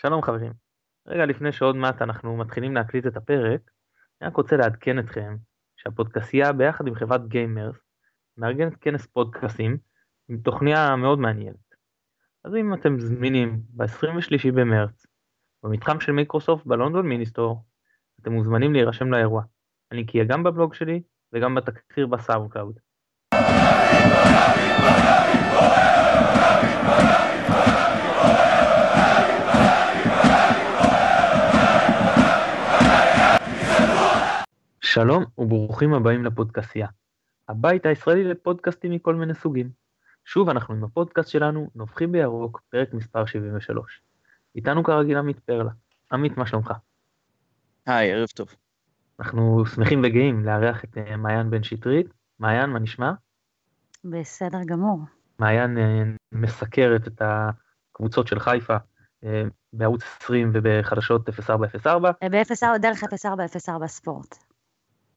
שלום חברים. רגע לפני שעוד מעט אנחנו מתחילים להקליט את הפרק, אני רק רוצה לעדכן אתכם שהפודקסייה ביחד עם חברת גיימרס מארגנת כנס פודקאסים עם תוכניה מאוד מעניינת. אז אם אתם זמינים ב-23 במרץ במתחם של מיקרוסופט בלונדון מיניסטור, אתם מוזמנים להירשם לאירוע. אני אהיה גם בבלוג שלי וגם בתקציר ב SoundCloud. שלום וברוכים הבאים לפודקאסייה, הבית הישראלי לפודקאסטים מכל מיני סוגים. שוב אנחנו עם הפודקאסט שלנו, נובחים בירוק, פרק מספר 73. איתנו כרגיל עמית פרלה. עמית, מה שלומך? היי, ערב טוב. אנחנו שמחים וגאים לארח את אה, מעיין בן שטרית. מעיין, מה נשמע? בסדר גמור. מעיין אה, מסקרת את הקבוצות של חיפה אה, בערוץ 20 ובחדשות 0404. ב-04, דרך 0404 ספורט.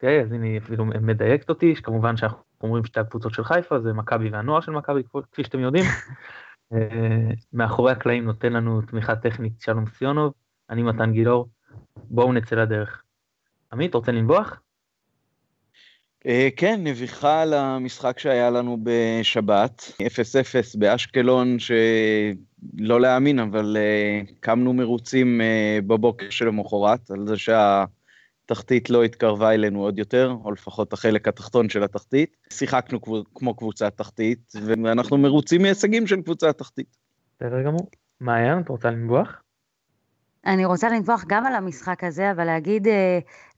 אוקיי, אז הנה אפילו מדייקת אותי, שכמובן שאנחנו אומרים שתי הקבוצות של חיפה, זה מכבי והנוער של מכבי, כפי שאתם יודעים. מאחורי הקלעים נותן לנו תמיכה טכנית שלום סיונוב, אני מתן גילאור, בואו נצא לדרך. עמית, רוצה לנבוח? אה, כן, נביכה למשחק שהיה לנו בשבת, 0-0 באשקלון, שלא להאמין, אבל אה, קמנו מרוצים אה, בבוקר של המחרת, על זה שהתחתית לא התקרבה אלינו עוד יותר, או לפחות החלק התחתון של התחתית. שיחקנו כמו קבוצת תחתית, ואנחנו מרוצים מהישגים של קבוצת תחתית. בסדר גמור. מעיין, את רוצה לנבוח? אני רוצה לנבוח גם על המשחק הזה, אבל להגיד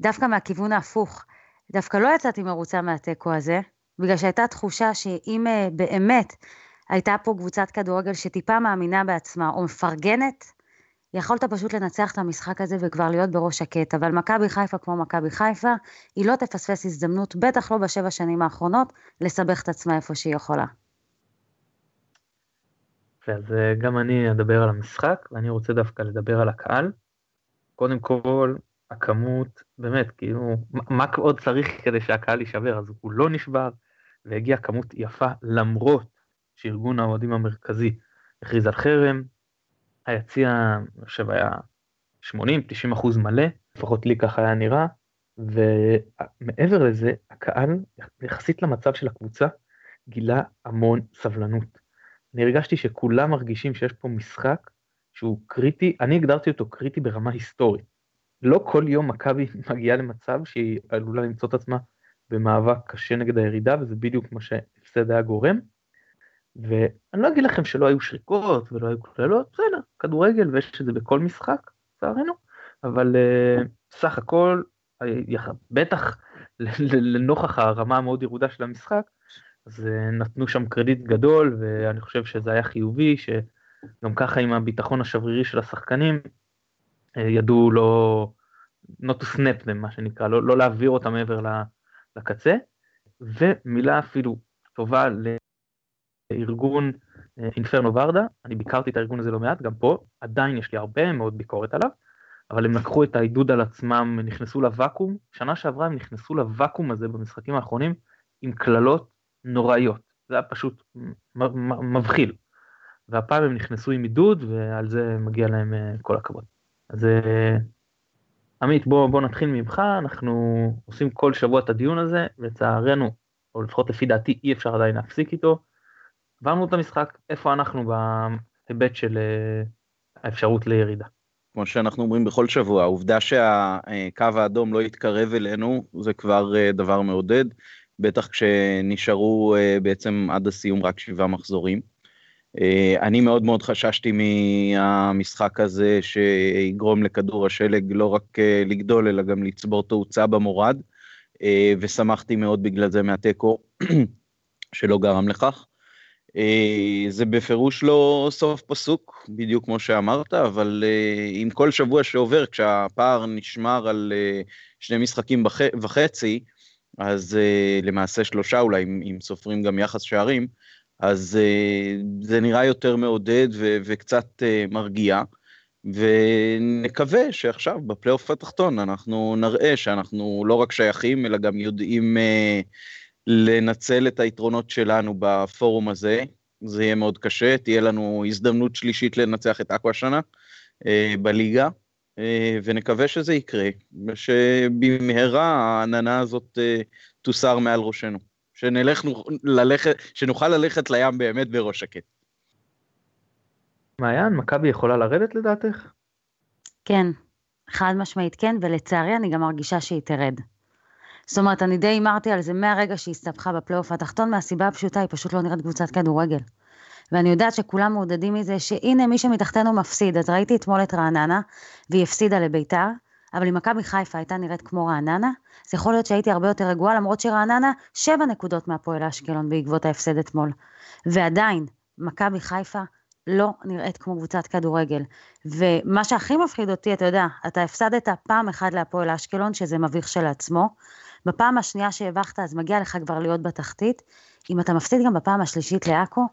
דווקא מהכיוון ההפוך. דווקא לא יצאתי מרוצה מהתיקו הזה, בגלל שהייתה תחושה שאם אה, באמת הייתה פה קבוצת כדורגל שטיפה מאמינה בעצמה או מפרגנת, יכולת פשוט לנצח את המשחק הזה וכבר להיות בראש שקט, אבל מכבי חיפה כמו מכבי חיפה, היא לא תפספס הזדמנות, בטח לא בשבע שנים האחרונות, לסבך את עצמה איפה שהיא יכולה. אז אה, גם אני אדבר על המשחק, ואני רוצה דווקא לדבר על הקהל. קודם כל, הכמות, באמת, כאילו, מה עוד צריך כדי שהקהל יישבר? אז הוא לא נשבר, והגיעה כמות יפה למרות שארגון האוהדים המרכזי הכריז על חרם. היציע, אני חושב, היה 80-90 אחוז מלא, לפחות לי ככה היה נראה, ומעבר לזה, הקהל, יחסית למצב של הקבוצה, גילה המון סבלנות. אני הרגשתי שכולם מרגישים שיש פה משחק שהוא קריטי, אני הגדרתי אותו קריטי ברמה היסטורית. לא כל יום מכבי מגיעה למצב שהיא עלולה למצוא את עצמה במאבק קשה נגד הירידה, וזה בדיוק מה שהפסד היה גורם. ואני לא אגיד לכם שלא היו שריקות ולא היו קללות, בסדר, כדורגל ויש את זה בכל משחק, לצערנו, אבל uh, סך הכל, בטח לנוכח הרמה המאוד ירודה של המשחק, אז uh, נתנו שם קרדיט גדול, ואני חושב שזה היה חיובי, שגם ככה עם הביטחון השברירי של השחקנים, אה, ידעו לא, not to snap them מה שנקרא, לא, לא להעביר אותם מעבר לקצה, ומילה אפילו טובה אינפרנו אה, ורדה, אני ביקרתי את הארגון הזה לא מעט, גם פה, עדיין יש לי הרבה מאוד ביקורת עליו, אבל הם לקחו את העידוד על עצמם, נכנסו לוואקום, שנה שעברה הם נכנסו לוואקום הזה במשחקים האחרונים עם קללות נוראיות, זה היה פשוט מבחיל, והפעם הם נכנסו עם עידוד ועל זה מגיע להם אה, כל הכבוד. אז אה, עמית, בוא, בוא נתחיל ממך, אנחנו עושים כל שבוע את הדיון הזה, לצערנו, או לפחות לפי דעתי, אי אפשר עדיין להפסיק איתו. עברנו את המשחק, איפה אנחנו בהיבט של אה, האפשרות לירידה? כמו שאנחנו אומרים בכל שבוע, העובדה שהקו האדום לא יתקרב אלינו, זה כבר אה, דבר מעודד, בטח כשנשארו בעצם עד הסיום רק שבעה מחזורים. אה, אני מאוד מאוד חששתי מהמשחק הזה שיגרום לכדור השלג לא רק אה, לגדול אלא גם לצבור תאוצה במורד, אה, ושמחתי מאוד בגלל זה מהתיקו שלא גרם לכך. זה בפירוש לא סוף פסוק, בדיוק כמו שאמרת, אבל עם כל שבוע שעובר, כשהפער נשמר על שני משחקים וחצי, אז למעשה שלושה אולי, אם סופרים גם יחס שערים, אז זה נראה יותר מעודד ו- וקצת מרגיע, ונקווה שעכשיו בפלייאוף התחתון אנחנו נראה שאנחנו לא רק שייכים, אלא גם יודעים uh, לנצל את היתרונות שלנו בפורום הזה. זה יהיה מאוד קשה, תהיה לנו הזדמנות שלישית לנצח את אקו השנה, אה, בליגה, אה, ונקווה שזה יקרה, ושבמהרה העננה הזאת אה, תוסר מעל ראשנו. שנלך, ללכת, שנוכל ללכת לים באמת בראש שקט. מעיין, מכבי יכולה לרדת לדעתך? כן, חד משמעית כן, ולצערי אני גם מרגישה שהיא תרד. זאת אומרת, אני די הימרתי על זה מהרגע שהיא הסתבכה בפלייאוף התחתון, מהסיבה הפשוטה, היא פשוט לא נראית קבוצת כדורגל. ואני יודעת שכולם מעודדים מזה שהנה מי שמתחתנו מפסיד, אז ראיתי אתמול את רעננה, והיא הפסידה לביתר, אבל אם מכבי חיפה הייתה נראית כמו רעננה, אז יכול להיות שהייתי הרבה יותר רגועה, למרות שרעננה שבע נקודות מהפועל אשקלון בעקבות ההפסד אתמול. ועדיין, מכבי חיפה לא נראית כמו קבוצת כדורגל. ומה שהכי מפחיד אותי, אתה יודע, אתה הפסדת פעם אחת להפועל אשקלון, שזה מביך שלעצמו. בפעם השנייה שהבכת, אז מגיע לך כבר להיות בתחתית. אם אתה מפסיד גם בפעם השלישית לעכו,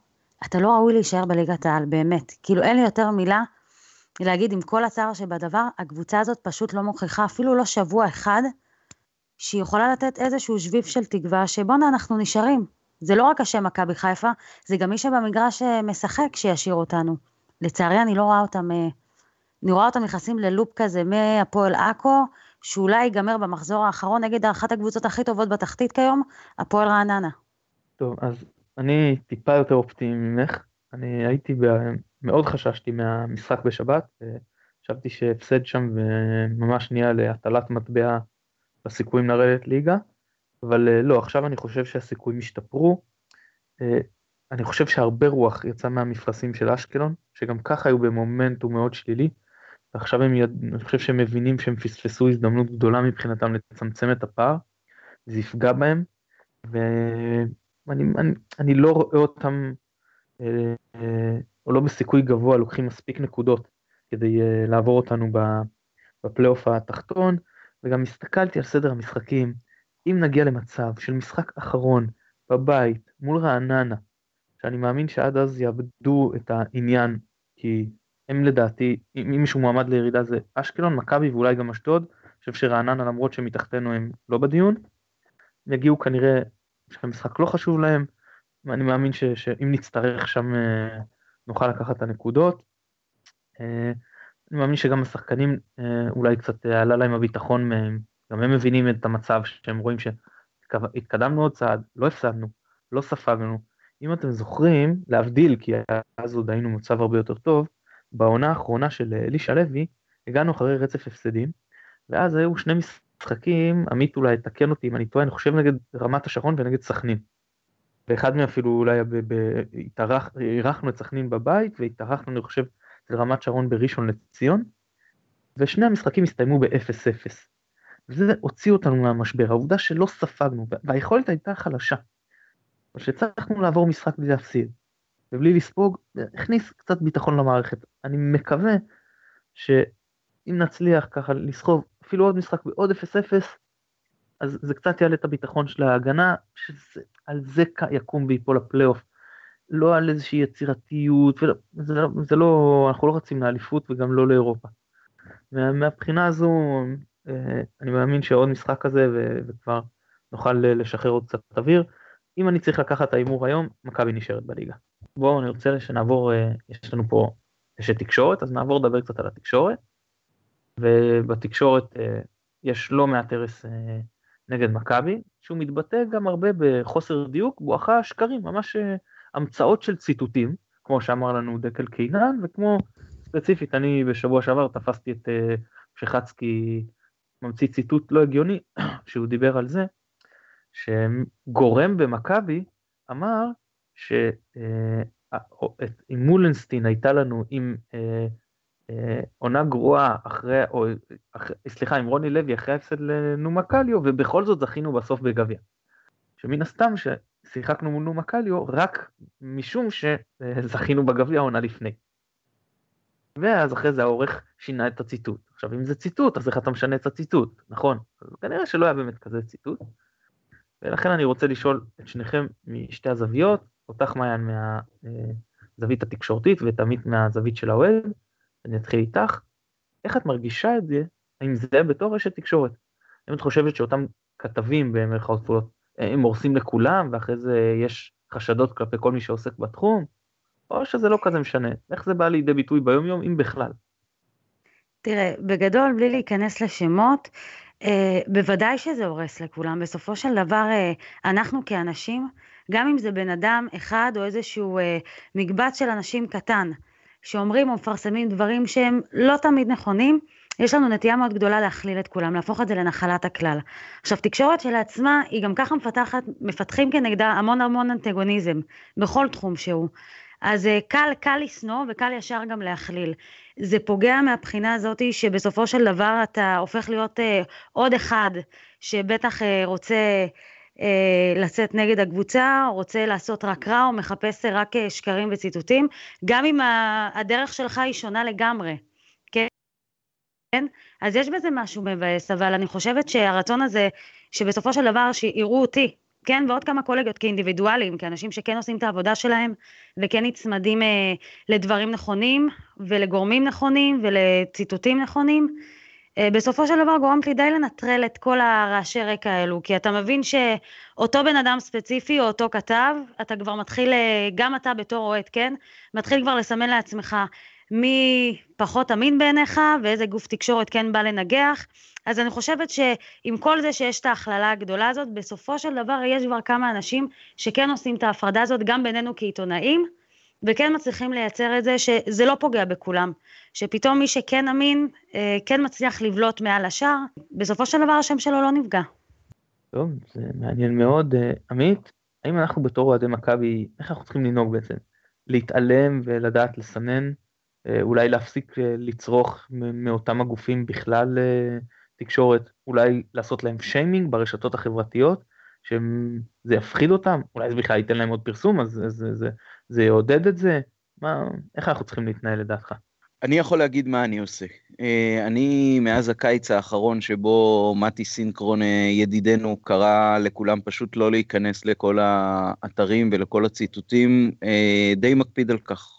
אתה לא ראוי להישאר בליגת העל, באמת. כאילו אין לי יותר מילה להגיד עם כל הצער שבדבר, הקבוצה הזאת פשוט לא מוכיחה אפילו לא שבוע אחד, שהיא יכולה לתת איזשהו שביב של תקווה שבואנה אנחנו נשארים. זה לא רק השם מכבי חיפה, זה גם מי שבמגרש אה, משחק שישאיר אותנו. לצערי אני לא רואה אותם, אה, אני רואה אותם נכנסים ללופ כזה מהפועל עכו, שאולי ייגמר במחזור האחרון נגד אחת הקבוצות הכי טובות בתחתית כיום, הפועל רעננה. טוב, אז אני טיפה יותר אופטימי ממך. אני הייתי, ב... מאוד חששתי מהמשחק בשבת, חשבתי שהפסד שם וממש נהיה להטלת מטבע בסיכויים לרדת ליגה, אבל אה, לא, עכשיו אני חושב שהסיכויים השתפרו. אה, אני חושב שהרבה רוח יצא מהמפרשים של אשקלון, שגם ככה היו במומנטום מאוד שלילי, ועכשיו הם, יד... אני חושב שהם מבינים שהם פספסו הזדמנות גדולה מבחינתם לצמצם את הפער, זה יפגע בהם, ו... אני, אני, לא רואה אותם, אה, אה, או לא בסיכוי גבוה, לוקחים מספיק נקודות כדי אה, לעבור אותנו בפלייאוף התחתון, וגם הסתכלתי על סדר המשחקים, אם נגיע למצב של משחק אחרון בבית מול רעננה, שאני מאמין שעד אז יאבדו את העניין, כי הם לדעתי, אם מישהו מועמד לירידה זה אשקלון, מכבי ואולי גם אשדוד, אני חושב שרעננה למרות שמתחתנו הם לא בדיון, יגיעו כנראה שהמשחק לא חשוב להם, ואני מאמין ש, שאם נצטרך שם אה, נוכל לקחת את הנקודות. אה, אני מאמין שגם השחקנים אה, אולי קצת עלה להם הביטחון מהם, גם הם מבינים את המצב שהם רואים שהתקדמנו עוד צעד, לא הפסדנו, לא ספגנו. אם אתם זוכרים, להבדיל, כי אז עוד היינו במצב הרבה יותר טוב, בעונה האחרונה של אלישע לוי, הגענו אחרי רצף הפסדים, ואז היו שני משחקים, עמית אולי תקן אותי אם אני טועה, אני חושב נגד רמת השרון ונגד סכנין. ואחד מהם אפילו אולי אירחנו את סכנין בבית, והתארחנו אני חושב אצל רמת שרון בראשון לציון, ושני המשחקים הסתיימו ב-0-0. וזה הוציא אותנו מהמשבר, העובדה שלא ספגנו, והיכולת הייתה חלשה. שהצלחנו לעבור משחק בלי להפסיד, ובלי לספוג, הכניס קצת ביטחון למערכת. אני מקווה שאם נצליח ככה לסחוב אפילו עוד משחק בעוד 0-0, אז זה קצת יעלה את הביטחון של ההגנה, שעל זה יקום ויפול הפלייאוף. לא על איזושהי יצירתיות, ולא, זה, לא, זה לא, אנחנו לא רצים לאליפות וגם לא לאירופה. מהבחינה הזו, אה, אני מאמין שעוד משחק כזה וכבר נוכל לשחרר עוד קצת אוויר. אם אני צריך לקחת את ההימור היום, מכבי נשארת בליגה. בואו אני רוצה שנעבור, אה, יש לנו פה, יש תקשורת, אז נעבור לדבר קצת על התקשורת. ובתקשורת אה, יש לא מעט הרס אה, נגד מכבי, שהוא מתבטא גם הרבה בחוסר דיוק, בואכה שקרים, ממש המצאות של ציטוטים, כמו שאמר לנו דקל קינן, וכמו ספציפית, אני בשבוע שעבר תפסתי את שחצקי ממציא ציטוט לא הגיוני, שהוא דיבר על זה, שגורם במכבי אמר שאם מולנסטין הייתה לנו עם אה, עונה גרועה אחרי, או אחרי, סליחה, עם רוני לוי אחרי ההפסד לנומה קליו, ובכל זאת זכינו בסוף בגביע. שמן הסתם ששיחקנו מול נומה קליו רק משום שזכינו בגביע עונה לפני. ואז אחרי זה העורך שינה את הציטוט. עכשיו אם זה ציטוט, אז איך אתה משנה את הציטוט, נכון? אז כנראה שלא היה באמת כזה ציטוט. ולכן אני רוצה לשאול את שניכם משתי הזוויות, אותך מעיין מהזווית התקשורתית ותמיד מהזווית של האוהד, אני אתחיל איתך, איך את מרגישה את זה, האם זה בתור אשת תקשורת? האם את חושבת שאותם כתבים במרכאות כפולות, הם הורסים לכולם ואחרי זה יש חשדות כלפי כל מי שעוסק בתחום? או שזה לא כזה משנה? איך זה בא לידי ביטוי ביום יום, אם בכלל? תראה, בגדול, בלי להיכנס לשמות, אה, בוודאי שזה הורס לכולם. בסופו של דבר, אה, אנחנו כאנשים, גם אם זה בן אדם אחד או איזשהו אה, מקבץ של אנשים קטן, שאומרים או מפרסמים דברים שהם לא תמיד נכונים, יש לנו נטייה מאוד גדולה להכליל את כולם, להפוך את זה לנחלת הכלל. עכשיו, תקשורת שלעצמה, היא גם ככה מפתחת, מפתחים כנגדה המון המון אנטגוניזם, בכל תחום שהוא. אז אה, קל, קל לשנוא וקל ישר גם להכליל. זה פוגע מהבחינה הזאת שבסופו של דבר אתה הופך להיות אה, עוד אחד שבטח אה, רוצה לצאת נגד הקבוצה, רוצה לעשות רק רע או מחפש רק אה, שקרים וציטוטים, גם אם הדרך שלך היא שונה לגמרי, כן? אז יש בזה משהו מבאס, אבל אני חושבת שהרצון הזה, שבסופו של דבר שיראו אותי, כן, ועוד כמה קולגות כאינדיבידואלים, כאנשים שכן עושים את העבודה שלהם, וכן נצמדים אה, לדברים נכונים, ולגורמים נכונים, ולציטוטים נכונים, אה, בסופו של דבר גורמת לי די לנטרל את כל הרעשי רקע האלו, כי אתה מבין שאותו בן אדם ספציפי או אותו כתב, אתה כבר מתחיל, אה, גם אתה בתור אוהד, כן? מתחיל כבר לסמן לעצמך מי פחות אמין בעיניך ואיזה גוף תקשורת כן בא לנגח. אז אני חושבת שעם כל זה שיש את ההכללה הגדולה הזאת, בסופו של דבר יש כבר כמה אנשים שכן עושים את ההפרדה הזאת, גם בינינו כעיתונאים, וכן מצליחים לייצר את זה שזה לא פוגע בכולם, שפתאום מי שכן אמין, אה, כן מצליח לבלוט מעל השאר, בסופו של דבר השם שלו לא נפגע. טוב, זה מעניין מאוד. אה, עמית, האם אנחנו בתור אוהדי מכבי, איך אנחנו צריכים לנהוג בעצם? להתעלם ולדעת לסנן? אה, אולי להפסיק לצרוך מאותם הגופים בכלל תקשורת? אולי לעשות להם שיימינג ברשתות החברתיות? שזה יפחיד אותם? אולי זה בכלל ייתן להם עוד פרסום, אז זה, זה, זה, זה יעודד את זה? מה, איך אנחנו צריכים להתנהל לדעתך? אני יכול להגיד מה אני עושה. אה, אני, מאז הקיץ האחרון שבו מתי סינקרון אה, ידידנו קרא לכולם פשוט לא להיכנס לכל האתרים ולכל הציטוטים, אה, די מקפיד על כך.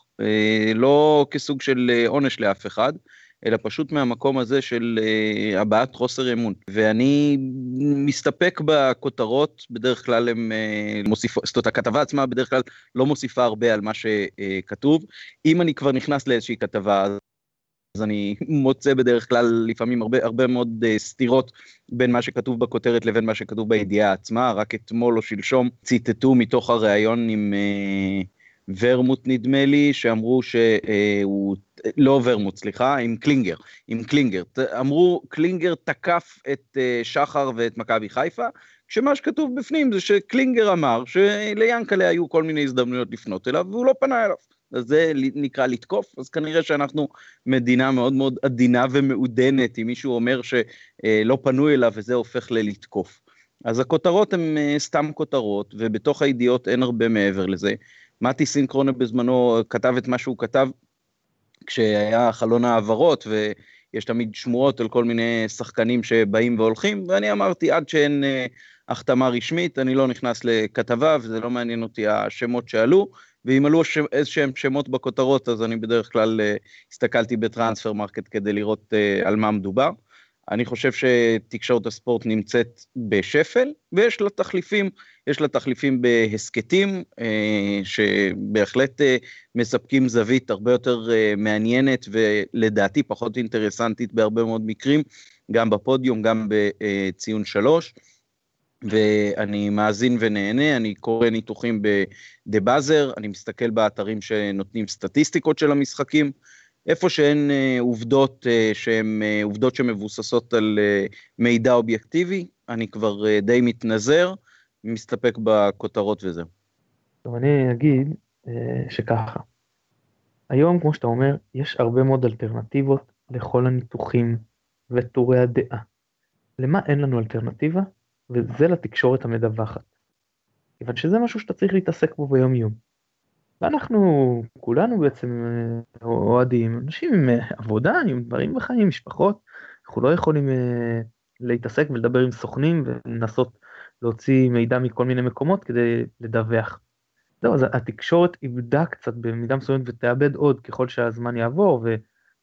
לא כסוג של עונש לאף אחד, אלא פשוט מהמקום הזה של uh, הבעת חוסר אמון. ואני מסתפק בכותרות, בדרך כלל הן uh, מוסיפות, זאת אומרת, הכתבה עצמה בדרך כלל לא מוסיפה הרבה על מה שכתוב. אם אני כבר נכנס לאיזושהי כתבה, אז אני מוצא בדרך כלל לפעמים הרבה, הרבה מאוד uh, סתירות בין מה שכתוב בכותרת לבין מה שכתוב בידיעה עצמה. רק אתמול או שלשום ציטטו מתוך הריאיון עם... Uh, ורמוט נדמה לי, שאמרו שהוא, לא ורמוט, סליחה, עם קלינגר, עם קלינגר. אמרו, קלינגר תקף את אה, שחר ואת מכבי חיפה, כשמה שכתוב בפנים זה שקלינגר אמר שליאנקלה היו כל מיני הזדמנויות לפנות אליו, והוא לא פנה אליו. אז זה נקרא לתקוף, אז כנראה שאנחנו מדינה מאוד מאוד עדינה ומעודנת, אם מישהו אומר שלא פנו אליו וזה הופך ללתקוף. אז הכותרות הן אה, סתם כותרות, ובתוך הידיעות אין הרבה מעבר לזה. מתי סינקרונה בזמנו כתב את מה שהוא כתב כשהיה חלון העברות, ויש תמיד שמועות על כל מיני שחקנים שבאים והולכים, ואני אמרתי, עד שאין אה, החתמה רשמית, אני לא נכנס לכתבה, וזה לא מעניין אותי השמות שעלו, ואם עלו איזה שהם שמות בכותרות, אז אני בדרך כלל אה, הסתכלתי ב Transfermarkt כדי לראות אה, על מה מדובר. אני חושב שתקשורת הספורט נמצאת בשפל, ויש לה תחליפים, יש לה תחליפים בהסכתים, אה, שבהחלט אה, מספקים זווית הרבה יותר אה, מעניינת ולדעתי פחות אינטרסנטית בהרבה מאוד מקרים, גם בפודיום, גם בציון שלוש. ואני מאזין ונהנה, אני קורא ניתוחים בדה באזר, אני מסתכל באתרים שנותנים סטטיסטיקות של המשחקים, איפה שאין אה, עובדות אה, שהן אה, עובדות שמבוססות על אה, מידע אובייקטיבי, אני כבר אה, די מתנזר, מסתפק בכותרות וזהו. טוב, אני אגיד אה, שככה, היום, כמו שאתה אומר, יש הרבה מאוד אלטרנטיבות לכל הניתוחים וטורי הדעה. למה אין לנו אלטרנטיבה? וזה לתקשורת המדווחת. כיוון שזה משהו שאתה צריך להתעסק בו ביום יום. ואנחנו כולנו בעצם אה, אוהדים, אנשים עם אה, עבודה, עם דברים בחיים, משפחות, אנחנו לא יכולים אה, להתעסק ולדבר עם סוכנים ולנסות להוציא מידע מכל מיני מקומות כדי לדווח. זהו, אז התקשורת איבדה קצת במידה מסוימת ותאבד עוד ככל שהזמן יעבור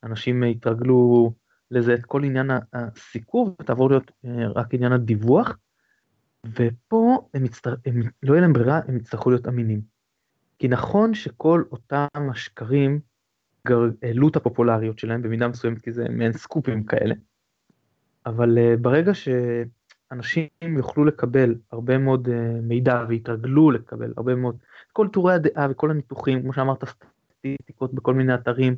ואנשים יתרגלו לזה את כל עניין הסיקור ותעבור להיות רק עניין הדיווח. ופה הם, יצטר... הם לא יהיה להם ברירה, הם יצטרכו להיות אמינים. כי נכון שכל אותם השקרים העלו את הפופולריות שלהם במידה מסוימת כי זה מעין סקופים כאלה. אבל uh, ברגע שאנשים יוכלו לקבל הרבה מאוד uh, מידע ויתרגלו לקבל הרבה מאוד, כל טורי הדעה וכל הניתוחים, כמו שאמרת, סטטיסטיקות בכל מיני אתרים,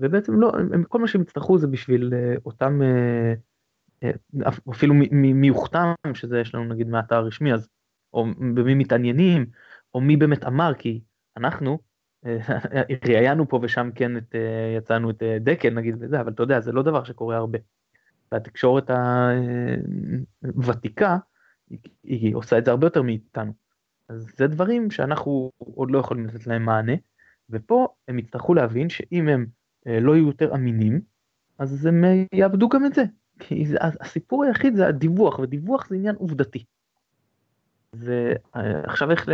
ובעצם לא, הם, כל מה שהם יצטרכו זה בשביל uh, אותם, אפילו מי יוכתם, שזה יש לנו נגיד מהאתר הרשמי, אז, או במי מתעניינים, או מי באמת אמר, כי אנחנו, ראיינו פה ושם כן את, יצאנו את דקל נגיד וזה, אבל אתה יודע, זה לא דבר שקורה הרבה. והתקשורת הוותיקה, היא, היא עושה את זה הרבה יותר מאיתנו. אז זה דברים שאנחנו עוד לא יכולים לתת להם מענה, ופה הם יצטרכו להבין שאם הם אה, לא יהיו יותר אמינים, אז הם אה, יאבדו גם את זה. כי זה, הסיפור היחיד זה הדיווח, ודיווח זה עניין עובדתי. ועכשיו איך ל...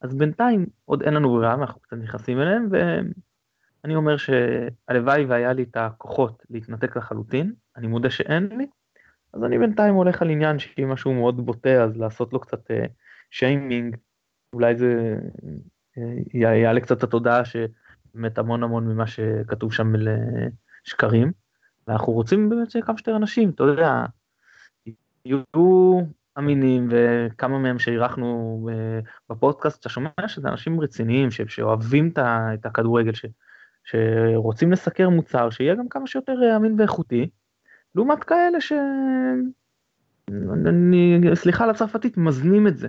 אז בינתיים עוד אין לנו ברירה, אנחנו קצת נכנסים אליהם, ואני אומר שהלוואי והיה לי את הכוחות להתנתק לחלוטין, אני מודה שאין לי, אז אני בינתיים הולך על עניין שאם משהו מאוד בוטה, אז לעשות לו קצת שיימינג, אה, אולי זה אה, יעלה קצת התודעה שבאמת המון המון ממה שכתוב שם לשקרים, ואנחנו רוצים באמת שכמה שיותר אנשים, אתה יודע, יהיו אמינים וכמה מהם שאירחנו אה, בפודקאסט, אתה שומע שזה אנשים רציניים ש, שאוהבים את הכדורגל, ש, שרוצים לסקר מוצר שיהיה גם כמה שיותר אה, אמין ואיכותי, לעומת כאלה ש... אני, סליחה על הצרפתית, מזנים את זה.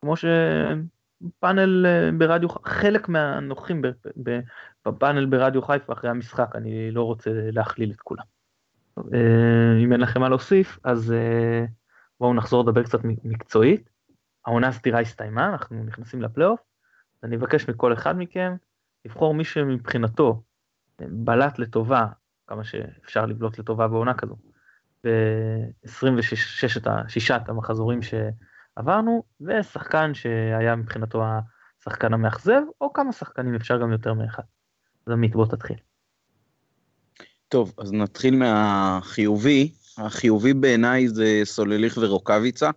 כמו שפאנל אה, ברדיו, חלק מהנוכחים בפאנל ברדיו חיפה אחרי המשחק, אני לא רוצה להכליל את כולם. אם אין לכם מה להוסיף, אז בואו נחזור לדבר קצת מקצועית. העונה הסתירה הסתיימה, אנחנו נכנסים לפלייאוף. אני אבקש מכל אחד מכם לבחור מי שמבחינתו בלט לטובה, כמה שאפשר לבלוט לטובה בעונה כזו, ב-26 המחזורים שעברנו, ושחקן שהיה מבחינתו השחקן המאכזב, או כמה שחקנים, אפשר גם יותר מאחד. אז עמית, בוא תתחיל. טוב, אז נתחיל מהחיובי. החיובי בעיניי זה סולליך ורוקאביצה.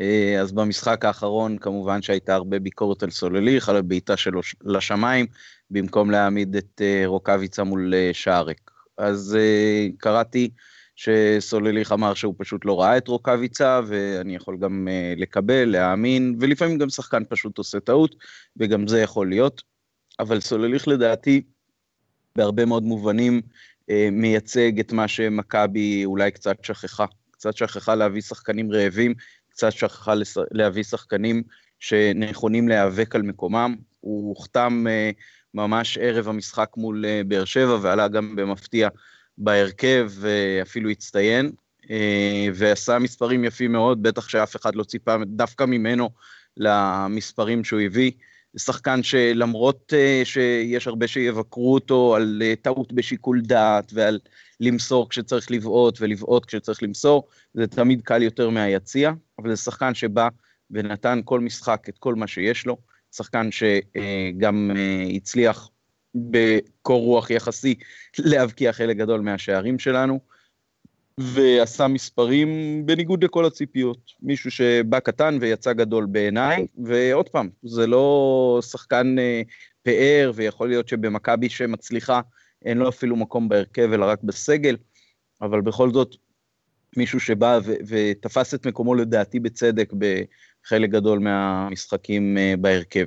אה, אז במשחק האחרון כמובן שהייתה הרבה ביקורת על סולליך, על הבעיטה שלו לשמיים, במקום להעמיד את אה, רוקאביצה מול אה, שער ריק. אז קראתי שסולליך אמר שהוא פשוט לא ראה את רוקאביצה, ואני יכול גם לקבל, להאמין, ולפעמים גם שחקן פשוט עושה טעות, וגם זה יכול להיות. אבל סולליך לדעתי, בהרבה מאוד מובנים, מייצג את מה שמכבי אולי קצת שכחה. קצת שכחה להביא שחקנים רעבים, קצת שכחה להביא שחקנים שנכונים להיאבק על מקומם. הוא הוחתם אה, ממש ערב המשחק מול אה, באר שבע ועלה גם במפתיע בהרכב, ואפילו הצטיין, ועשה מספרים יפים מאוד, בטח שאף אחד לא ציפה דווקא ממנו למספרים שהוא הביא. שחקן שלמרות uh, שיש הרבה שיבקרו אותו על uh, טעות בשיקול דעת ועל למסור כשצריך לבעוט ולבעוט כשצריך למסור, זה תמיד קל יותר מהיציע, אבל זה שחקן שבא ונתן כל משחק את כל מה שיש לו, שחקן שגם uh, הצליח בקור רוח יחסי להבקיע חלק גדול מהשערים שלנו. ועשה מספרים בניגוד לכל הציפיות. מישהו שבא קטן ויצא גדול בעיניי, ועוד פעם, זה לא שחקן אה, פאר, ויכול להיות שבמכבי שמצליחה אין לו אפילו מקום בהרכב אלא רק בסגל, אבל בכל זאת, מישהו שבא ו- ותפס את מקומו לדעתי בצדק בחלק גדול מהמשחקים אה, בהרכב.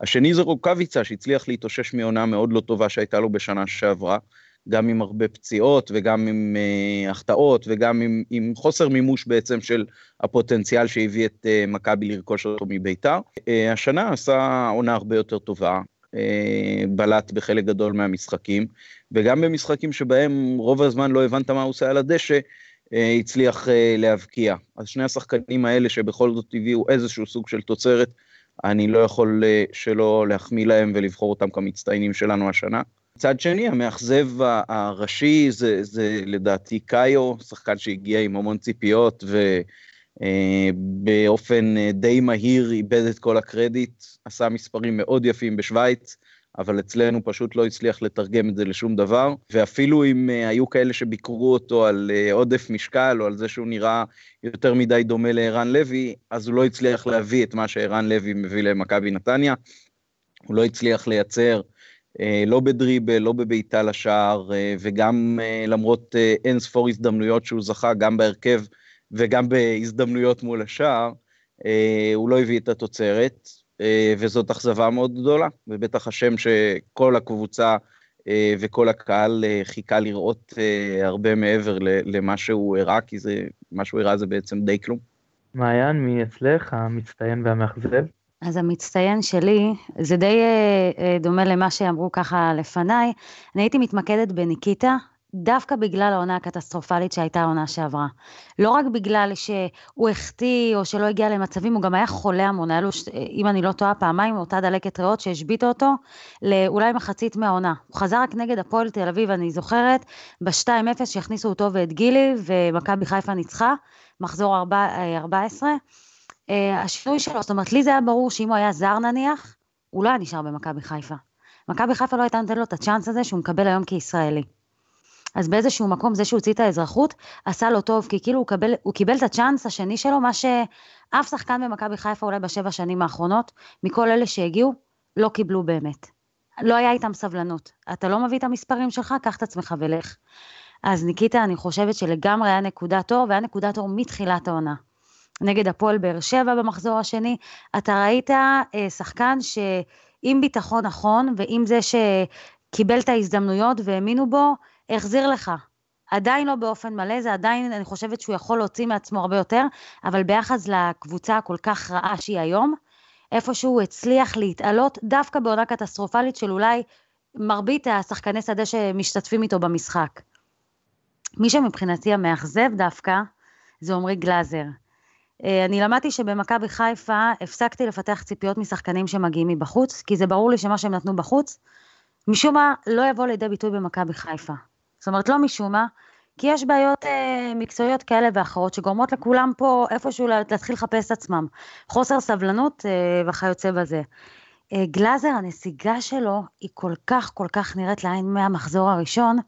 השני זה רוקאביצה שהצליח להתאושש מעונה מאוד לא טובה שהייתה לו בשנה שעברה. גם עם הרבה פציעות וגם עם uh, החטאות וגם עם, עם חוסר מימוש בעצם של הפוטנציאל שהביא את uh, מכבי לרכוש אותו מביתר. Uh, השנה עשה עונה הרבה יותר טובה, uh, בלט בחלק גדול מהמשחקים, וגם במשחקים שבהם רוב הזמן לא הבנת מה הוא עושה על הדשא, uh, הצליח uh, להבקיע. אז שני השחקנים האלה שבכל זאת הביאו איזשהו סוג של תוצרת, אני לא יכול uh, שלא להחמיא להם ולבחור אותם כמצטיינים שלנו השנה. מצד שני, המאכזב הראשי זה, זה לדעתי קאיו, שחקן שהגיע עם המון ציפיות ובאופן אה, די מהיר איבד את כל הקרדיט, עשה מספרים מאוד יפים בשוויץ, אבל אצלנו פשוט לא הצליח לתרגם את זה לשום דבר, ואפילו אם אה, היו כאלה שביקרו אותו על אה, עודף משקל או על זה שהוא נראה יותר מדי דומה לערן לוי, אז הוא לא הצליח להביא את מה שערן לוי מביא למכבי נתניה, הוא לא הצליח לייצר לא בדריבל, לא בבעיטה לשער, וגם למרות אין ספור הזדמנויות שהוא זכה, גם בהרכב וגם בהזדמנויות מול השער, הוא לא הביא את התוצרת, וזאת אכזבה מאוד גדולה, ובטח השם שכל הקבוצה וכל הקהל חיכה לראות הרבה מעבר למה שהוא הראה, כי זה, מה שהוא הראה זה בעצם די כלום. מעיין, מי אצלך המצטיין והמאכזב? אז המצטיין שלי, זה די אה, אה, דומה למה שאמרו ככה לפניי, אני הייתי מתמקדת בניקיטה, דווקא בגלל העונה הקטסטרופלית שהייתה העונה שעברה. לא רק בגלל שהוא החטיא או שלא הגיע למצבים, הוא גם היה חולה המון, היה לו, אם אני לא טועה, פעמיים אותה דלקת ריאות שהשביתה אותו לאולי מחצית מהעונה. הוא חזר רק נגד הפועל תל אביב, אני זוכרת, ב-2-0 שהכניסו אותו ואת גילי, ומכבי חיפה ניצחה, מחזור 14. אה, השינוי שלו, זאת אומרת, לי זה היה ברור שאם הוא היה זר נניח, הוא לא היה נשאר במכבי חיפה. מכבי חיפה לא הייתה נותנת לו את הצ'אנס הזה שהוא מקבל היום כישראלי. אז באיזשהו מקום זה שהוא הוציא את האזרחות עשה לו טוב, כי כאילו הוא, קבל, הוא קיבל את הצ'אנס השני שלו, מה שאף שחקן במכבי חיפה אולי בשבע שנים האחרונות, מכל אלה שהגיעו, לא קיבלו באמת. לא היה איתם סבלנות. אתה לא מביא את המספרים שלך, קח את עצמך ולך. אז ניקיטה, אני חושבת שלגמרי היה נקודת אור, והיה נקודת אור מתחילת העונה. נגד הפועל באר שבע במחזור השני, אתה ראית אה, שחקן שעם ביטחון נכון, ועם זה שקיבל את ההזדמנויות והאמינו בו, החזיר לך. עדיין לא באופן מלא, זה עדיין, אני חושבת שהוא יכול להוציא מעצמו הרבה יותר, אבל ביחס לקבוצה הכל כך רעה שהיא היום, איפשהו הוא הצליח להתעלות דווקא בעונה קטסטרופלית של אולי מרבית השחקני שדה שמשתתפים איתו במשחק. מי שמבחינתי המאכזב דווקא, זה עמרי גלאזר. אה, אני למדתי שבמכבי חיפה הפסקתי לפתח ציפיות משחקנים שמגיעים מבחוץ, כי זה ברור לי שמה שהם נתנו בחוץ, משום מה לא יבוא לידי ביטוי במכבי חיפה. זאת אומרת, לא משום מה, כי יש בעיות אה, מקצועיות כאלה ואחרות שגורמות לכולם פה איפשהו להתחיל לחפש את עצמם. חוסר סבלנות אה, וכיוצא בזה. אה, גלאזר, הנסיגה שלו היא כל כך כל כך נראית לעין מהמחזור הראשון,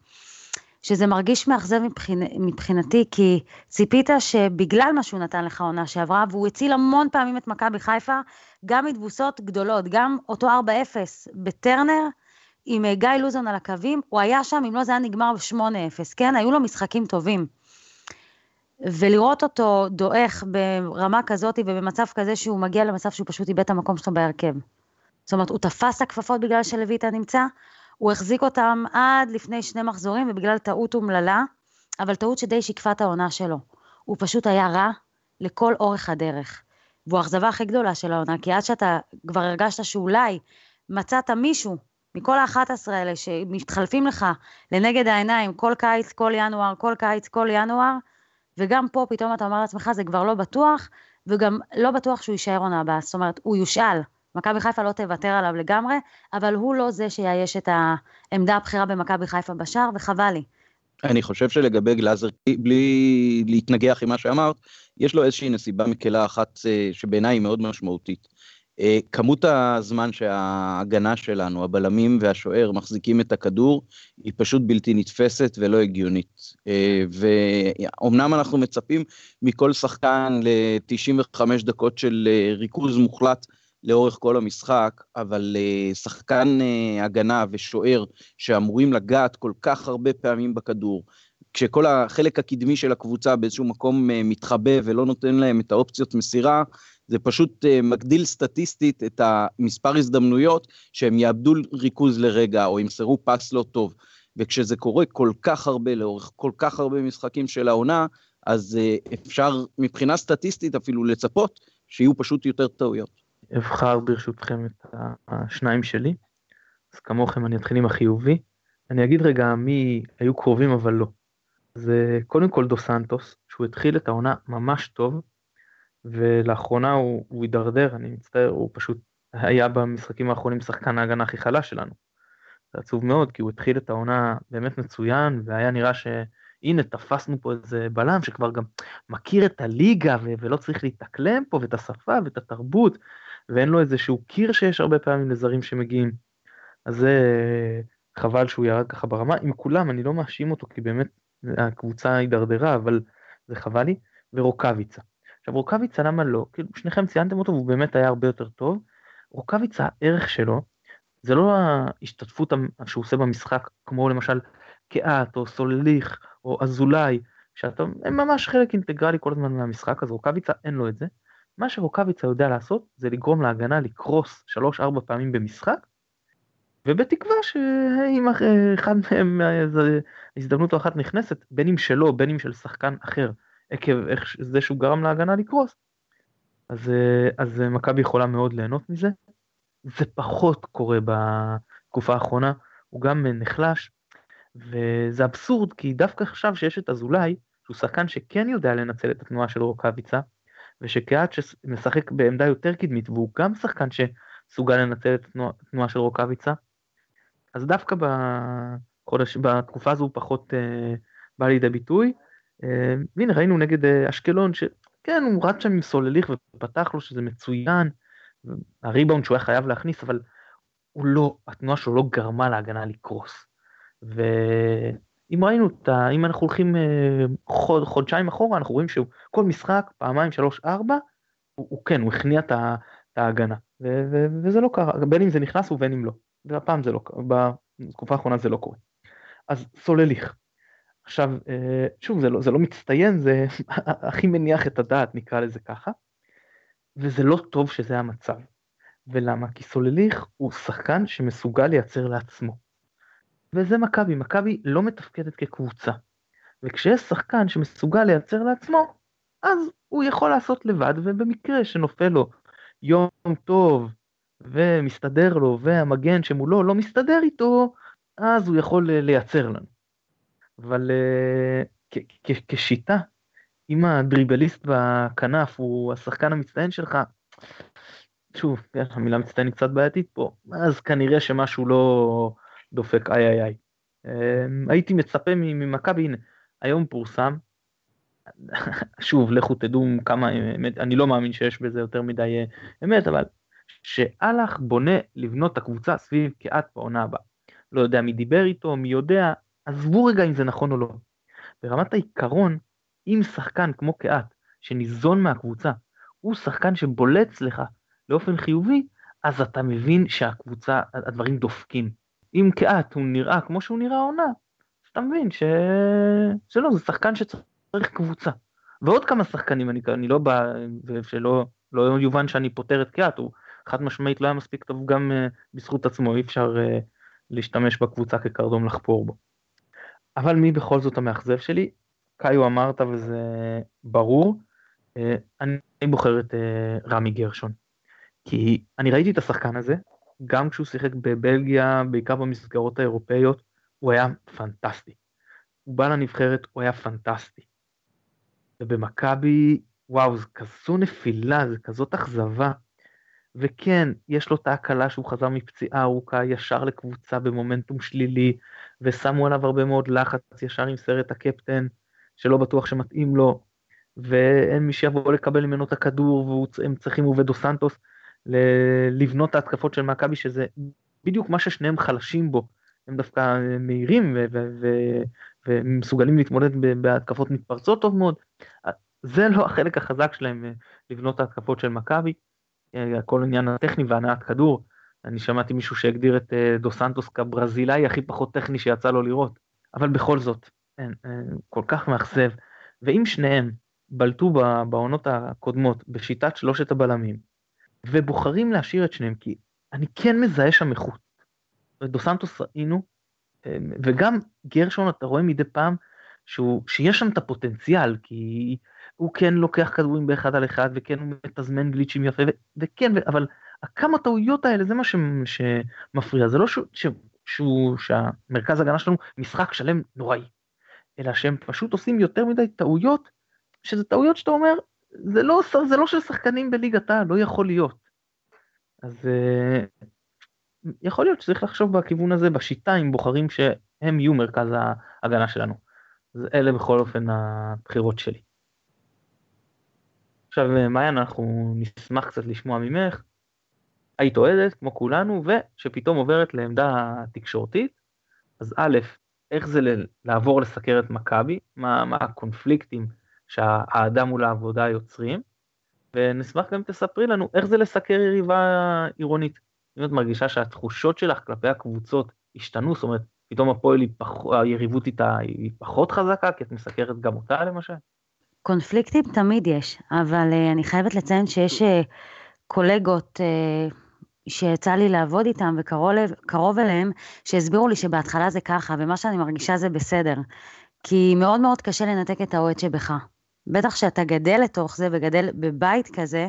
שזה מרגיש מאכזב מבחינ... מבחינתי, כי ציפית שבגלל מה שהוא נתן לך עונה שעברה, והוא הציל המון פעמים את מכבי חיפה, גם מתבוסות גדולות, גם אותו 4-0 בטרנר, עם אה, גיא לוזון על הקווים, הוא היה שם, אם לא זה היה נגמר ב-8-0, כן? היו לו משחקים טובים. ולראות אותו דועך ברמה כזאת ובמצב כזה שהוא מגיע למצב שהוא פשוט איבד את המקום שלו בהרכב. זאת אומרת, הוא תפס הכפפות בגלל שלויטה נמצא, הוא החזיק אותם עד לפני שני מחזורים ובגלל טעות אומללה, אבל טעות שדי שיקפה את העונה שלו. הוא פשוט היה רע לכל אורך הדרך. והוא האכזבה הכי גדולה של העונה, כי עד שאתה כבר הרגשת שאולי מצאת מישהו מכל ה-11 האלה שמתחלפים לך לנגד העיניים כל קיץ, כל ינואר, כל קיץ, כל ינואר, וגם פה פתאום אתה אומר לעצמך, זה כבר לא בטוח, וגם לא בטוח שהוא יישאר עונה הבאה, זאת אומרת, הוא יושאל. מכבי חיפה לא תוותר עליו לגמרי, אבל הוא לא זה שיאייש את העמדה הבכירה במכבי חיפה בשער, וחבל לי. אני חושב שלגבי גלאזר, בלי להתנגח עם מה שאמרת, יש לו איזושהי נסיבה מקלה אחת אה, שבעיניי היא מאוד משמעותית. אה, כמות הזמן שההגנה שלנו, הבלמים והשוער, מחזיקים את הכדור, היא פשוט בלתי נתפסת ולא הגיונית. אה, ואומנם אנחנו מצפים מכל שחקן ל-95 דקות של ריכוז מוחלט לאורך כל המשחק, אבל שחקן הגנה ושוער שאמורים לגעת כל כך הרבה פעמים בכדור, כשכל החלק הקדמי של הקבוצה באיזשהו מקום מתחבא ולא נותן להם את האופציות מסירה, זה פשוט מגדיל סטטיסטית את המספר הזדמנויות שהם יאבדו ריכוז לרגע או ימסרו פס לא טוב. וכשזה קורה כל כך הרבה לאורך כל כך הרבה משחקים של העונה, אז אפשר מבחינה סטטיסטית אפילו לצפות שיהיו פשוט יותר טעויות. אבחר ברשותכם את השניים שלי, אז כמוכם אני אתחיל עם החיובי. אני אגיד רגע מי היו קרובים אבל לא. זה קודם כל דו סנטוס, שהוא התחיל את העונה ממש טוב, ולאחרונה הוא, הידרדר, אני מצטער, הוא פשוט היה במשחקים האחרונים שחקן ההגנה הכי חלש שלנו. זה עצוב מאוד, כי הוא התחיל את העונה באמת מצוין, והיה נראה שהנה, תפסנו פה איזה בלם שכבר גם מכיר את הליגה, ו- ולא צריך להתאקלם פה, ואת השפה ואת התרבות, ואין לו איזשהו קיר שיש הרבה פעמים לזרים שמגיעים. אז זה חבל שהוא ירד ככה ברמה. עם כולם, אני לא מאשים אותו, כי באמת הקבוצה הידרדרה, אבל זה חבל לי. ורוקאביצה. עכשיו רוקאביצה למה לא? כאילו שניכם ציינתם אותו והוא באמת היה הרבה יותר טוב. רוקאביצה הערך שלו זה לא ההשתתפות שהוא עושה במשחק, כמו למשל קהת או סולליך או אזולאי, שאתה, ממש חלק אינטגרלי כל הזמן מהמשחק, אז רוקאביצה אין לו את זה. מה שרוקאביצה יודע לעשות זה לגרום להגנה לקרוס 3-4 פעמים במשחק, ובתקווה שאם אחד מהם, הזדמנות או אחת נכנסת, בין אם שלו, בין אם של שחקן אחר, עקב זה שהוא גרם להגנה לקרוס, אז, אז מכבי יכולה מאוד ליהנות מזה. זה פחות קורה בתקופה האחרונה, הוא גם נחלש, וזה אבסורד כי דווקא עכשיו שיש את אזולאי, שהוא שחקן שכן יודע לנצל את התנועה של רוקאביצה, ושקהת שמשחק בעמדה יותר קדמית, והוא גם שחקן שסוגל לנצל את התנועה, של רוקאביצה, אז דווקא בחודש, בתקופה הזו הוא פחות אה, בא לידי ביטוי. אה, והנה ראינו נגד אה, אשקלון שכן הוא רץ שם עם סולליך ופתח לו שזה מצוין, הריבאונד שהוא היה חייב להכניס אבל הוא לא, התנועה שלו לא גרמה להגנה לקרוס. ואם ראינו את ה... אם אנחנו הולכים אה, חוד, חודשיים אחורה אנחנו רואים שכל משחק פעמיים שלוש ארבע הוא, הוא כן הוא הכניע את ההגנה ו, ו, וזה לא קרה בין אם זה נכנס ובין אם לא. והפעם זה לא, בתקופה האחרונה זה לא קורה. אז סולליך. עכשיו, אה, שוב, זה לא, זה לא מצטיין, זה הכי מניח את הדעת, נקרא לזה ככה, וזה לא טוב שזה המצב. ולמה? כי סולליך הוא שחקן שמסוגל לייצר לעצמו. וזה מכבי, מכבי לא מתפקדת כקבוצה. וכשיש שחקן שמסוגל לייצר לעצמו, אז הוא יכול לעשות לבד, ובמקרה שנופל לו יום טוב, ומסתדר לו, והמגן שמולו לא מסתדר איתו, אז הוא יכול לייצר לנו. אבל אה, כשיטה, אם הדריבליסט בכנף הוא השחקן המצטיין שלך, שוב, המילה מצטיין היא קצת בעייתית פה, אז כנראה שמשהו לא דופק איי איי איי. אמ, הייתי מצפה ממכבי, הנה, היום פורסם, שוב, לכו תדעו כמה אמת, אני לא מאמין שיש בזה יותר מדי אה, אמת, אבל שאלח בונה לבנות את הקבוצה סביב קהת בעונה הבאה. לא יודע מי דיבר איתו, מי יודע, עזבו רגע אם זה נכון או לא. ברמת העיקרון, אם שחקן כמו קהת, שניזון מהקבוצה, הוא שחקן שבולץ לך באופן חיובי, אז אתה מבין שהקבוצה, הדברים דופקים. אם קהת הוא נראה כמו שהוא נראה עונה, אז אתה מבין ש... שלא, זה שחקן שצריך קבוצה. ועוד כמה שחקנים, אני, אני לא בא, ושלא לא יובן שאני פותר את קהת, הוא חד משמעית לא היה מספיק טוב גם uh, בזכות עצמו, אי אפשר uh, להשתמש בקבוצה כקרדום לחפור בו. אבל מי בכל זאת המאכזב שלי? קאיו אמרת וזה ברור, uh, אני בוחר את uh, רמי גרשון. כי אני ראיתי את השחקן הזה, גם כשהוא שיחק בבלגיה, בעיקר במסגרות האירופאיות, הוא היה פנטסטי. הוא בא לנבחרת, הוא היה פנטסטי. ובמכבי, וואו, זו כזו נפילה, זו כזאת אכזבה. וכן, יש לו את ההקלה שהוא חזר מפציעה ארוכה ישר לקבוצה במומנטום שלילי, ושמו עליו הרבה מאוד לחץ ישר עם סרט הקפטן, שלא בטוח שמתאים לו, ואין מי שיבוא לקבל ממנו את הכדור, והם צריכים, הוא ודו סנטוס, לבנות את ההתקפות של מכבי, שזה בדיוק מה ששניהם חלשים בו. הם דווקא מהירים ומסוגלים להתמודד בהתקפות מתפרצות טוב מאוד. זה לא החלק החזק שלהם לבנות את ההתקפות של מכבי. הכל עניין הטכני והנעת כדור. אני שמעתי מישהו שהגדיר את אה, דו סנטוס כברזילאי הכי פחות טכני שיצא לו לראות. אבל בכל זאת, אין, אין, כל כך מאכזב. ואם שניהם בלטו בעונות הקודמות בשיטת שלושת הבלמים, ובוחרים להשאיר את שניהם, כי אני כן מזהה שם איכות. דו סנטוס ראינו, אה, וגם גרשון אתה רואה מדי פעם שהוא, שיש שם את הפוטנציאל, כי הוא כן לוקח כדורים באחד על אחד, וכן הוא מתזמן גליצ'ים יפה, ו- וכן, ו- אבל הכמה טעויות האלה זה מה ש- שמפריע, זה לא שהוא, ש- שהוא, שהמרכז הגנה שלנו משחק שלם נוראי, אלא שהם פשוט עושים יותר מדי טעויות, שזה טעויות שאתה אומר, זה לא, זה לא של שחקנים בליגת העל, לא יכול להיות. אז uh, יכול להיות שצריך לחשוב בכיוון הזה, בשיטה, אם בוחרים שהם יהיו מרכז ההגנה שלנו. אז אלה בכל אופן הבחירות שלי. עכשיו אה, מעיין אנחנו נשמח קצת לשמוע ממך, היית אוהדת כמו כולנו ושפתאום עוברת לעמדה תקשורתית, אז א', איך זה לעבור לסקר את מכבי, מה, מה הקונפליקטים שהאדם מול העבודה יוצרים, ונשמח גם תספרי לנו איך זה לסקר יריבה עירונית, אם את מרגישה שהתחושות שלך כלפי הקבוצות השתנו, זאת אומרת, פתאום הפועל, פח... היריבות איתה היא פחות חזקה, כי את מסקרת גם אותה למשל? קונפליקטים תמיד יש, אבל uh, אני חייבת לציין שיש uh, קולגות uh, שיצא לי לעבוד איתם וקרוב אליהם, שהסבירו לי שבהתחלה זה ככה, ומה שאני מרגישה זה בסדר. כי מאוד מאוד קשה לנתק את האוהד שבך. בטח שאתה גדל לתוך זה וגדל בבית כזה,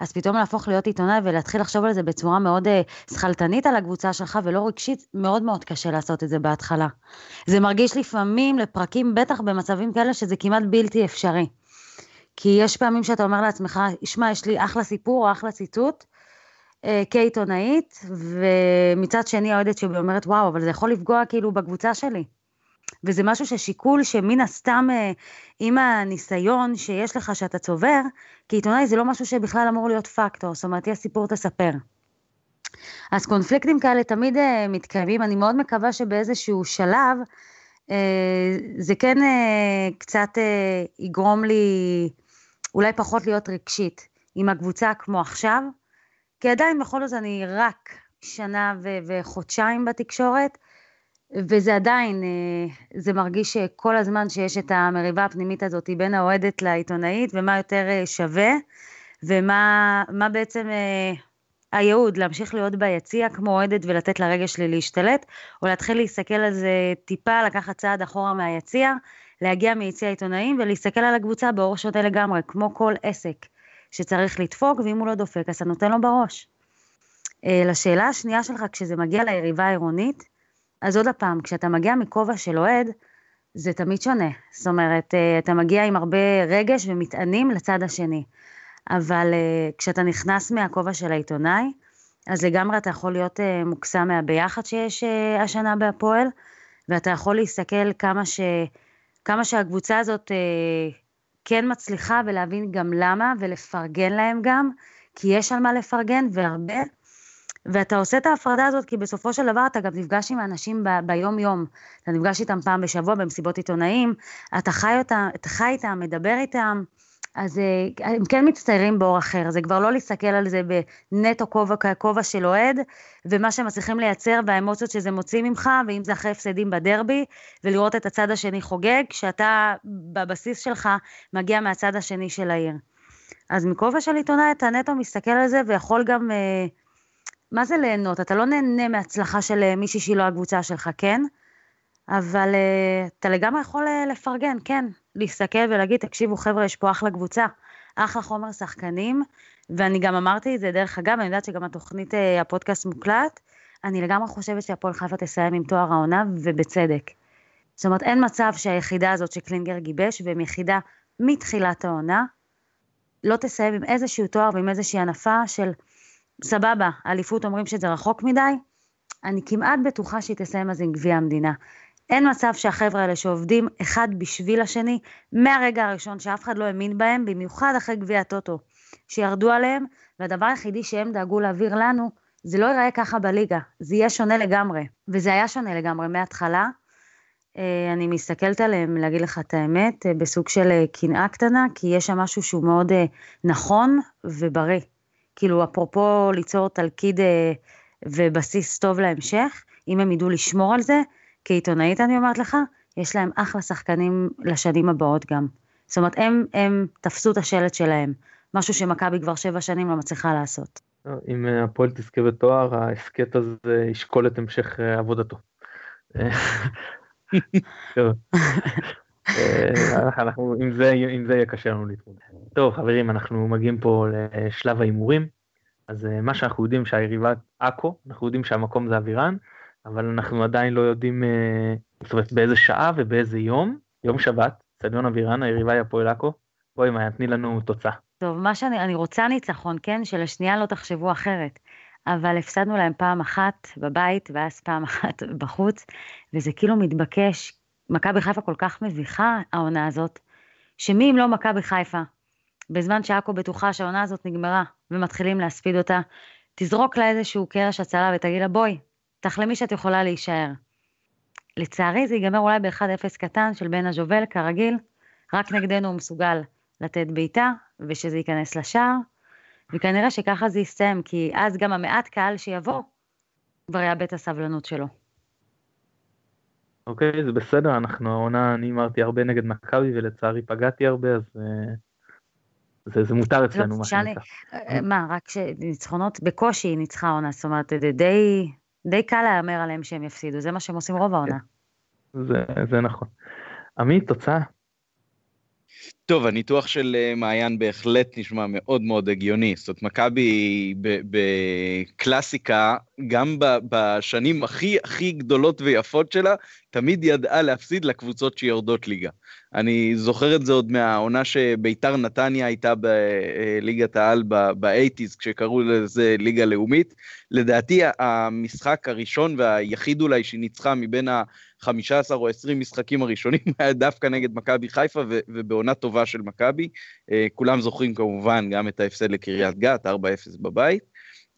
אז פתאום להפוך להיות עיתונאי ולהתחיל לחשוב על זה בצורה מאוד uh, שכלתנית על הקבוצה שלך ולא רגשית, מאוד מאוד קשה לעשות את זה בהתחלה. זה מרגיש לפעמים לפרקים, בטח במצבים כאלה, שזה כמעט בלתי אפשרי. כי יש פעמים שאתה אומר לעצמך, שמע, יש לי אחלה סיפור או אחלה ציטוט, uh, כעיתונאית, ומצד שני האוהדת שלי אומרת, וואו, אבל זה יכול לפגוע כאילו בקבוצה שלי. וזה משהו ששיקול שמן הסתם אה, עם הניסיון שיש לך שאתה צובר, כעיתונאי זה לא משהו שבכלל אמור להיות פקטור, זאת אומרת, יש סיפור תספר. אז קונפליקטים כאלה תמיד uh, מתקיימים, אני מאוד מקווה שבאיזשהו שלב uh, זה כן קצת יגרום לי אולי פחות להיות רגשית עם הקבוצה כמו עכשיו, כי עדיין בכל זאת אני רק שנה וחודשיים בתקשורת, וזה עדיין, אה, זה מרגיש שכל הזמן שיש את המריבה הפנימית הזאת בין האוהדת לעיתונאית, ומה יותר אה, שווה, ומה בעצם אה, הייעוד, להמשיך להיות ביציע כמו אוהדת ולתת לרגש שלי להשתלט, או להתחיל להסתכל על זה טיפה, לקחת צעד אחורה מהיציע, להגיע מיציע עיתונאים ולהסתכל על הקבוצה באור שונה לגמרי, כמו כל עסק שצריך לדפוק, ואם הוא לא דופק אז אתה נותן לו בראש. לשאלה השנייה שלך, כשזה מגיע ליריבה העירונית, אז עוד פעם, כשאתה מגיע מכובע של אוהד, זה תמיד שונה. זאת אומרת, אה, אתה מגיע עם הרבה רגש ומטענים לצד השני. אבל אה, כשאתה נכנס מהכובע של העיתונאי, אז לגמרי אתה יכול להיות אה, מוקסם מהביחד שיש השנה בהפועל, ואתה יכול להסתכל כמה, ש... כמה שהקבוצה הזאת כן מצליחה ולהבין גם למה, ולפרגן להם גם, כי יש על מה לפרגן והרבה, ואתה עושה את ההפרדה הזאת כי בסופו של דבר אתה גם נפגש עם האנשים ב- ביום-יום. אתה נפגש איתם פעם בשבוע במסיבות עיתונאים, אתה חי, אותה, אתה חי איתם, מדבר איתם, אז אה, הם כן מצטיירים באור אחר, זה כבר לא להסתכל על זה בנטו כובע ככובע של אוהד, ומה שהם מצליחים לייצר והאמוציות שזה מוציא ממך, ואם זה אחרי הפסדים בדרבי, ולראות את הצד השני חוגג, כשאתה בבסיס שלך מגיע מהצד השני של העיר. אז מכובע של עיתונאי אתה נטו מסתכל על זה ויכול גם... אה, מה זה ליהנות? אתה לא נהנה מהצלחה של אה, מישהי שהיא לא הקבוצה שלך, כן? אבל uh, אתה לגמרי יכול uh, לפרגן, כן, להסתכל ולהגיד, תקשיבו חבר'ה, יש פה אחלה קבוצה, אחלה חומר שחקנים, ואני גם אמרתי את זה, דרך אגב, אני יודעת שגם התוכנית, uh, הפודקאסט מוקלט, אני לגמרי חושבת שהפועל חיפה תסיים עם תואר העונה, ובצדק. זאת אומרת, אין מצב שהיחידה הזאת שקלינגר גיבש, והם יחידה מתחילת העונה, לא תסיים עם איזשהו תואר ועם איזושהי הנפה של סבבה, אליפות אומרים שזה רחוק מדי, אני כמעט בטוחה שהיא תסיים אז עם גביע המדינה. אין מצב שהחבר'ה האלה שעובדים אחד בשביל השני, מהרגע הראשון שאף אחד לא האמין בהם, במיוחד אחרי גביע הטוטו, שירדו עליהם, והדבר היחידי שהם דאגו להעביר לנו, זה לא ייראה ככה בליגה, זה יהיה שונה לגמרי. וזה היה שונה לגמרי מההתחלה. אה, אני מסתכלת עליהם, להגיד לך את האמת, אה, בסוג של אה, קנאה קטנה, כי יש שם משהו שהוא מאוד נכון ובריא. כאילו, אפרופו ליצור תלכיד אה, ובסיס טוב להמשך, אם הם ידעו לשמור על זה, כעיתונאית אני אומרת לך, יש להם אחלה שחקנים לשנים הבאות גם. זאת אומרת, הם, הם תפסו את השלט שלהם, משהו שמכבי כבר שבע שנים לא מצליחה לעשות. אם אה, הפועל תזכה בתואר, ההסכת הזה ישקול את המשך אה, עבודתו. אנחנו, עם זה, עם זה יהיה קשה לנו להתמודד. טוב חברים, אנחנו מגיעים פה לשלב ההימורים. אז אה, מה שאנחנו יודעים שהיריבה עכו, אנחנו יודעים שהמקום זה אבירן, אבל אנחנו עדיין לא יודעים, אה, זאת אומרת באיזה שעה ובאיזה יום. יום שבת, צדיון אבירן, היריבה היא הפועל עכו. בואי מאיה, תני לנו תוצאה. טוב, מה שאני, אני רוצה ניצחון, כן? שלשנייה לא תחשבו אחרת. אבל הפסדנו להם פעם אחת בבית, ואז פעם אחת בחוץ, וזה כאילו מתבקש, מכבי חיפה כל כך מביכה, העונה הזאת, שמי אם לא מכבי חיפה, בזמן שעכו בטוחה שהעונה הזאת נגמרה, ומתחילים להספיד אותה, תזרוק לה איזשהו קרש הצלה ותגיד לה, בואי, תחלמי שאת יכולה להישאר. לצערי זה ייגמר אולי ב-1-0 קטן של בן הז'ובל, כרגיל, רק נגדנו הוא מסוגל לתת בעיטה, ושזה ייכנס לשער, וכנראה שככה זה יסתיים, כי אז גם המעט קהל שיבוא, כבר יאבד את הסבלנות שלו. אוקיי, זה בסדר, אנחנו העונה, אני אמרתי הרבה נגד מכבי ולצערי פגעתי הרבה, אז אה, זה, זה מותר לא, אצלנו, מה שנקרא. אה, מה, רק שניצחונות בקושי ניצחה עונה, זאת אומרת, די, די קל להמר עליהם שהם יפסידו, זה מה שהם עושים רוב העונה. זה, זה נכון. עמית, תוצאה? טוב, הניתוח של אה, מעיין בהחלט נשמע מאוד מאוד הגיוני. זאת מכבי בקלאסיקה, גם בשנים הכי הכי גדולות ויפות שלה, תמיד ידעה להפסיד לקבוצות שיורדות ליגה. אני זוכר את זה עוד מהעונה שביתר נתניה הייתה בליגת העל באייטיז, כשקראו לזה ליגה לאומית. לדעתי המשחק הראשון והיחיד אולי שהיא ניצחה מבין ה-15 או 20 משחקים הראשונים היה דווקא נגד מכבי חיפה ובעונה טובה של מכבי. אה, כולם זוכרים כמובן גם את ההפסד לקריית גת, 4-0 בבית.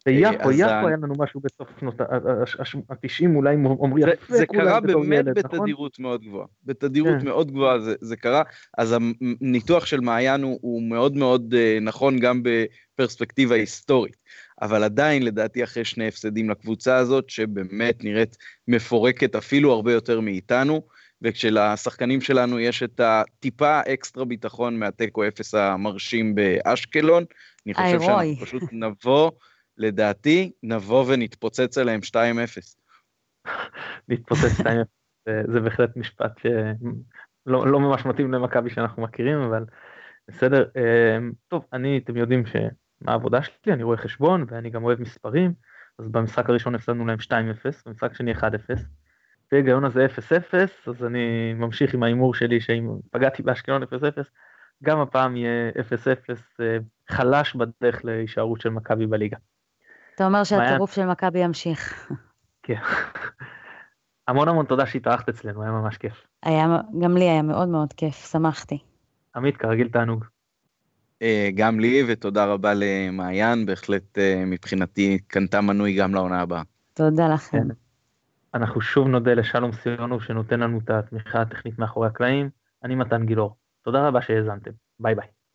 ביפו, יפו היה לנו משהו בסוף שנות ה-90, אולי אומרים יפה. זה קרה באמת נכון? בתדירות מאוד גבוהה. בתדירות כן. מאוד גבוהה זה קרה, אז הניתוח של מעיין הוא מאוד מאוד אה, נכון גם בפרספקטיבה היסטורית. אבל עדיין, לדעתי, אחרי שני הפסדים לקבוצה הזאת, שבאמת נראית מפורקת אפילו הרבה יותר מאיתנו, וכשלשחקנים שלנו יש את הטיפה אקסטרה ביטחון מהתיקו אפס המרשים באשקלון, אני חושב שאנחנו פשוט נבוא לדעתי, נבוא ונתפוצץ עליהם 2-0. נתפוצץ 2-0, זה בהחלט משפט שלא לא ממש מתאים למכבי שאנחנו מכירים, אבל בסדר. אמ, טוב, אני, אתם יודעים שמה העבודה שלי, אני רואה חשבון ואני גם אוהב מספרים, אז במשחק הראשון הפסדנו להם 2-0, במשחק שני 1-0. וההיגיון הזה 0-0, אז אני ממשיך עם ההימור שלי שאם פגעתי באשקלון 0-0, גם הפעם יהיה 0-0 אה, חלש בדרך להישארות של מכבי בליגה. אתה אומר שהטירוף של מכבי ימשיך. כן. המון המון תודה שהתארחת אצלנו, היה ממש כיף. היה, גם לי היה מאוד מאוד כיף, שמחתי. עמית, כרגיל תענוג. אה, גם לי, ותודה רבה למעיין, בהחלט אה, מבחינתי קנתה מנוי גם לעונה הבאה. תודה לכם. אנחנו שוב נודה לשלום סיונוב שנותן לנו את התמיכה הטכנית מאחורי הקלעים. אני מתן גילאור. תודה רבה שהאזנתם. ביי ביי.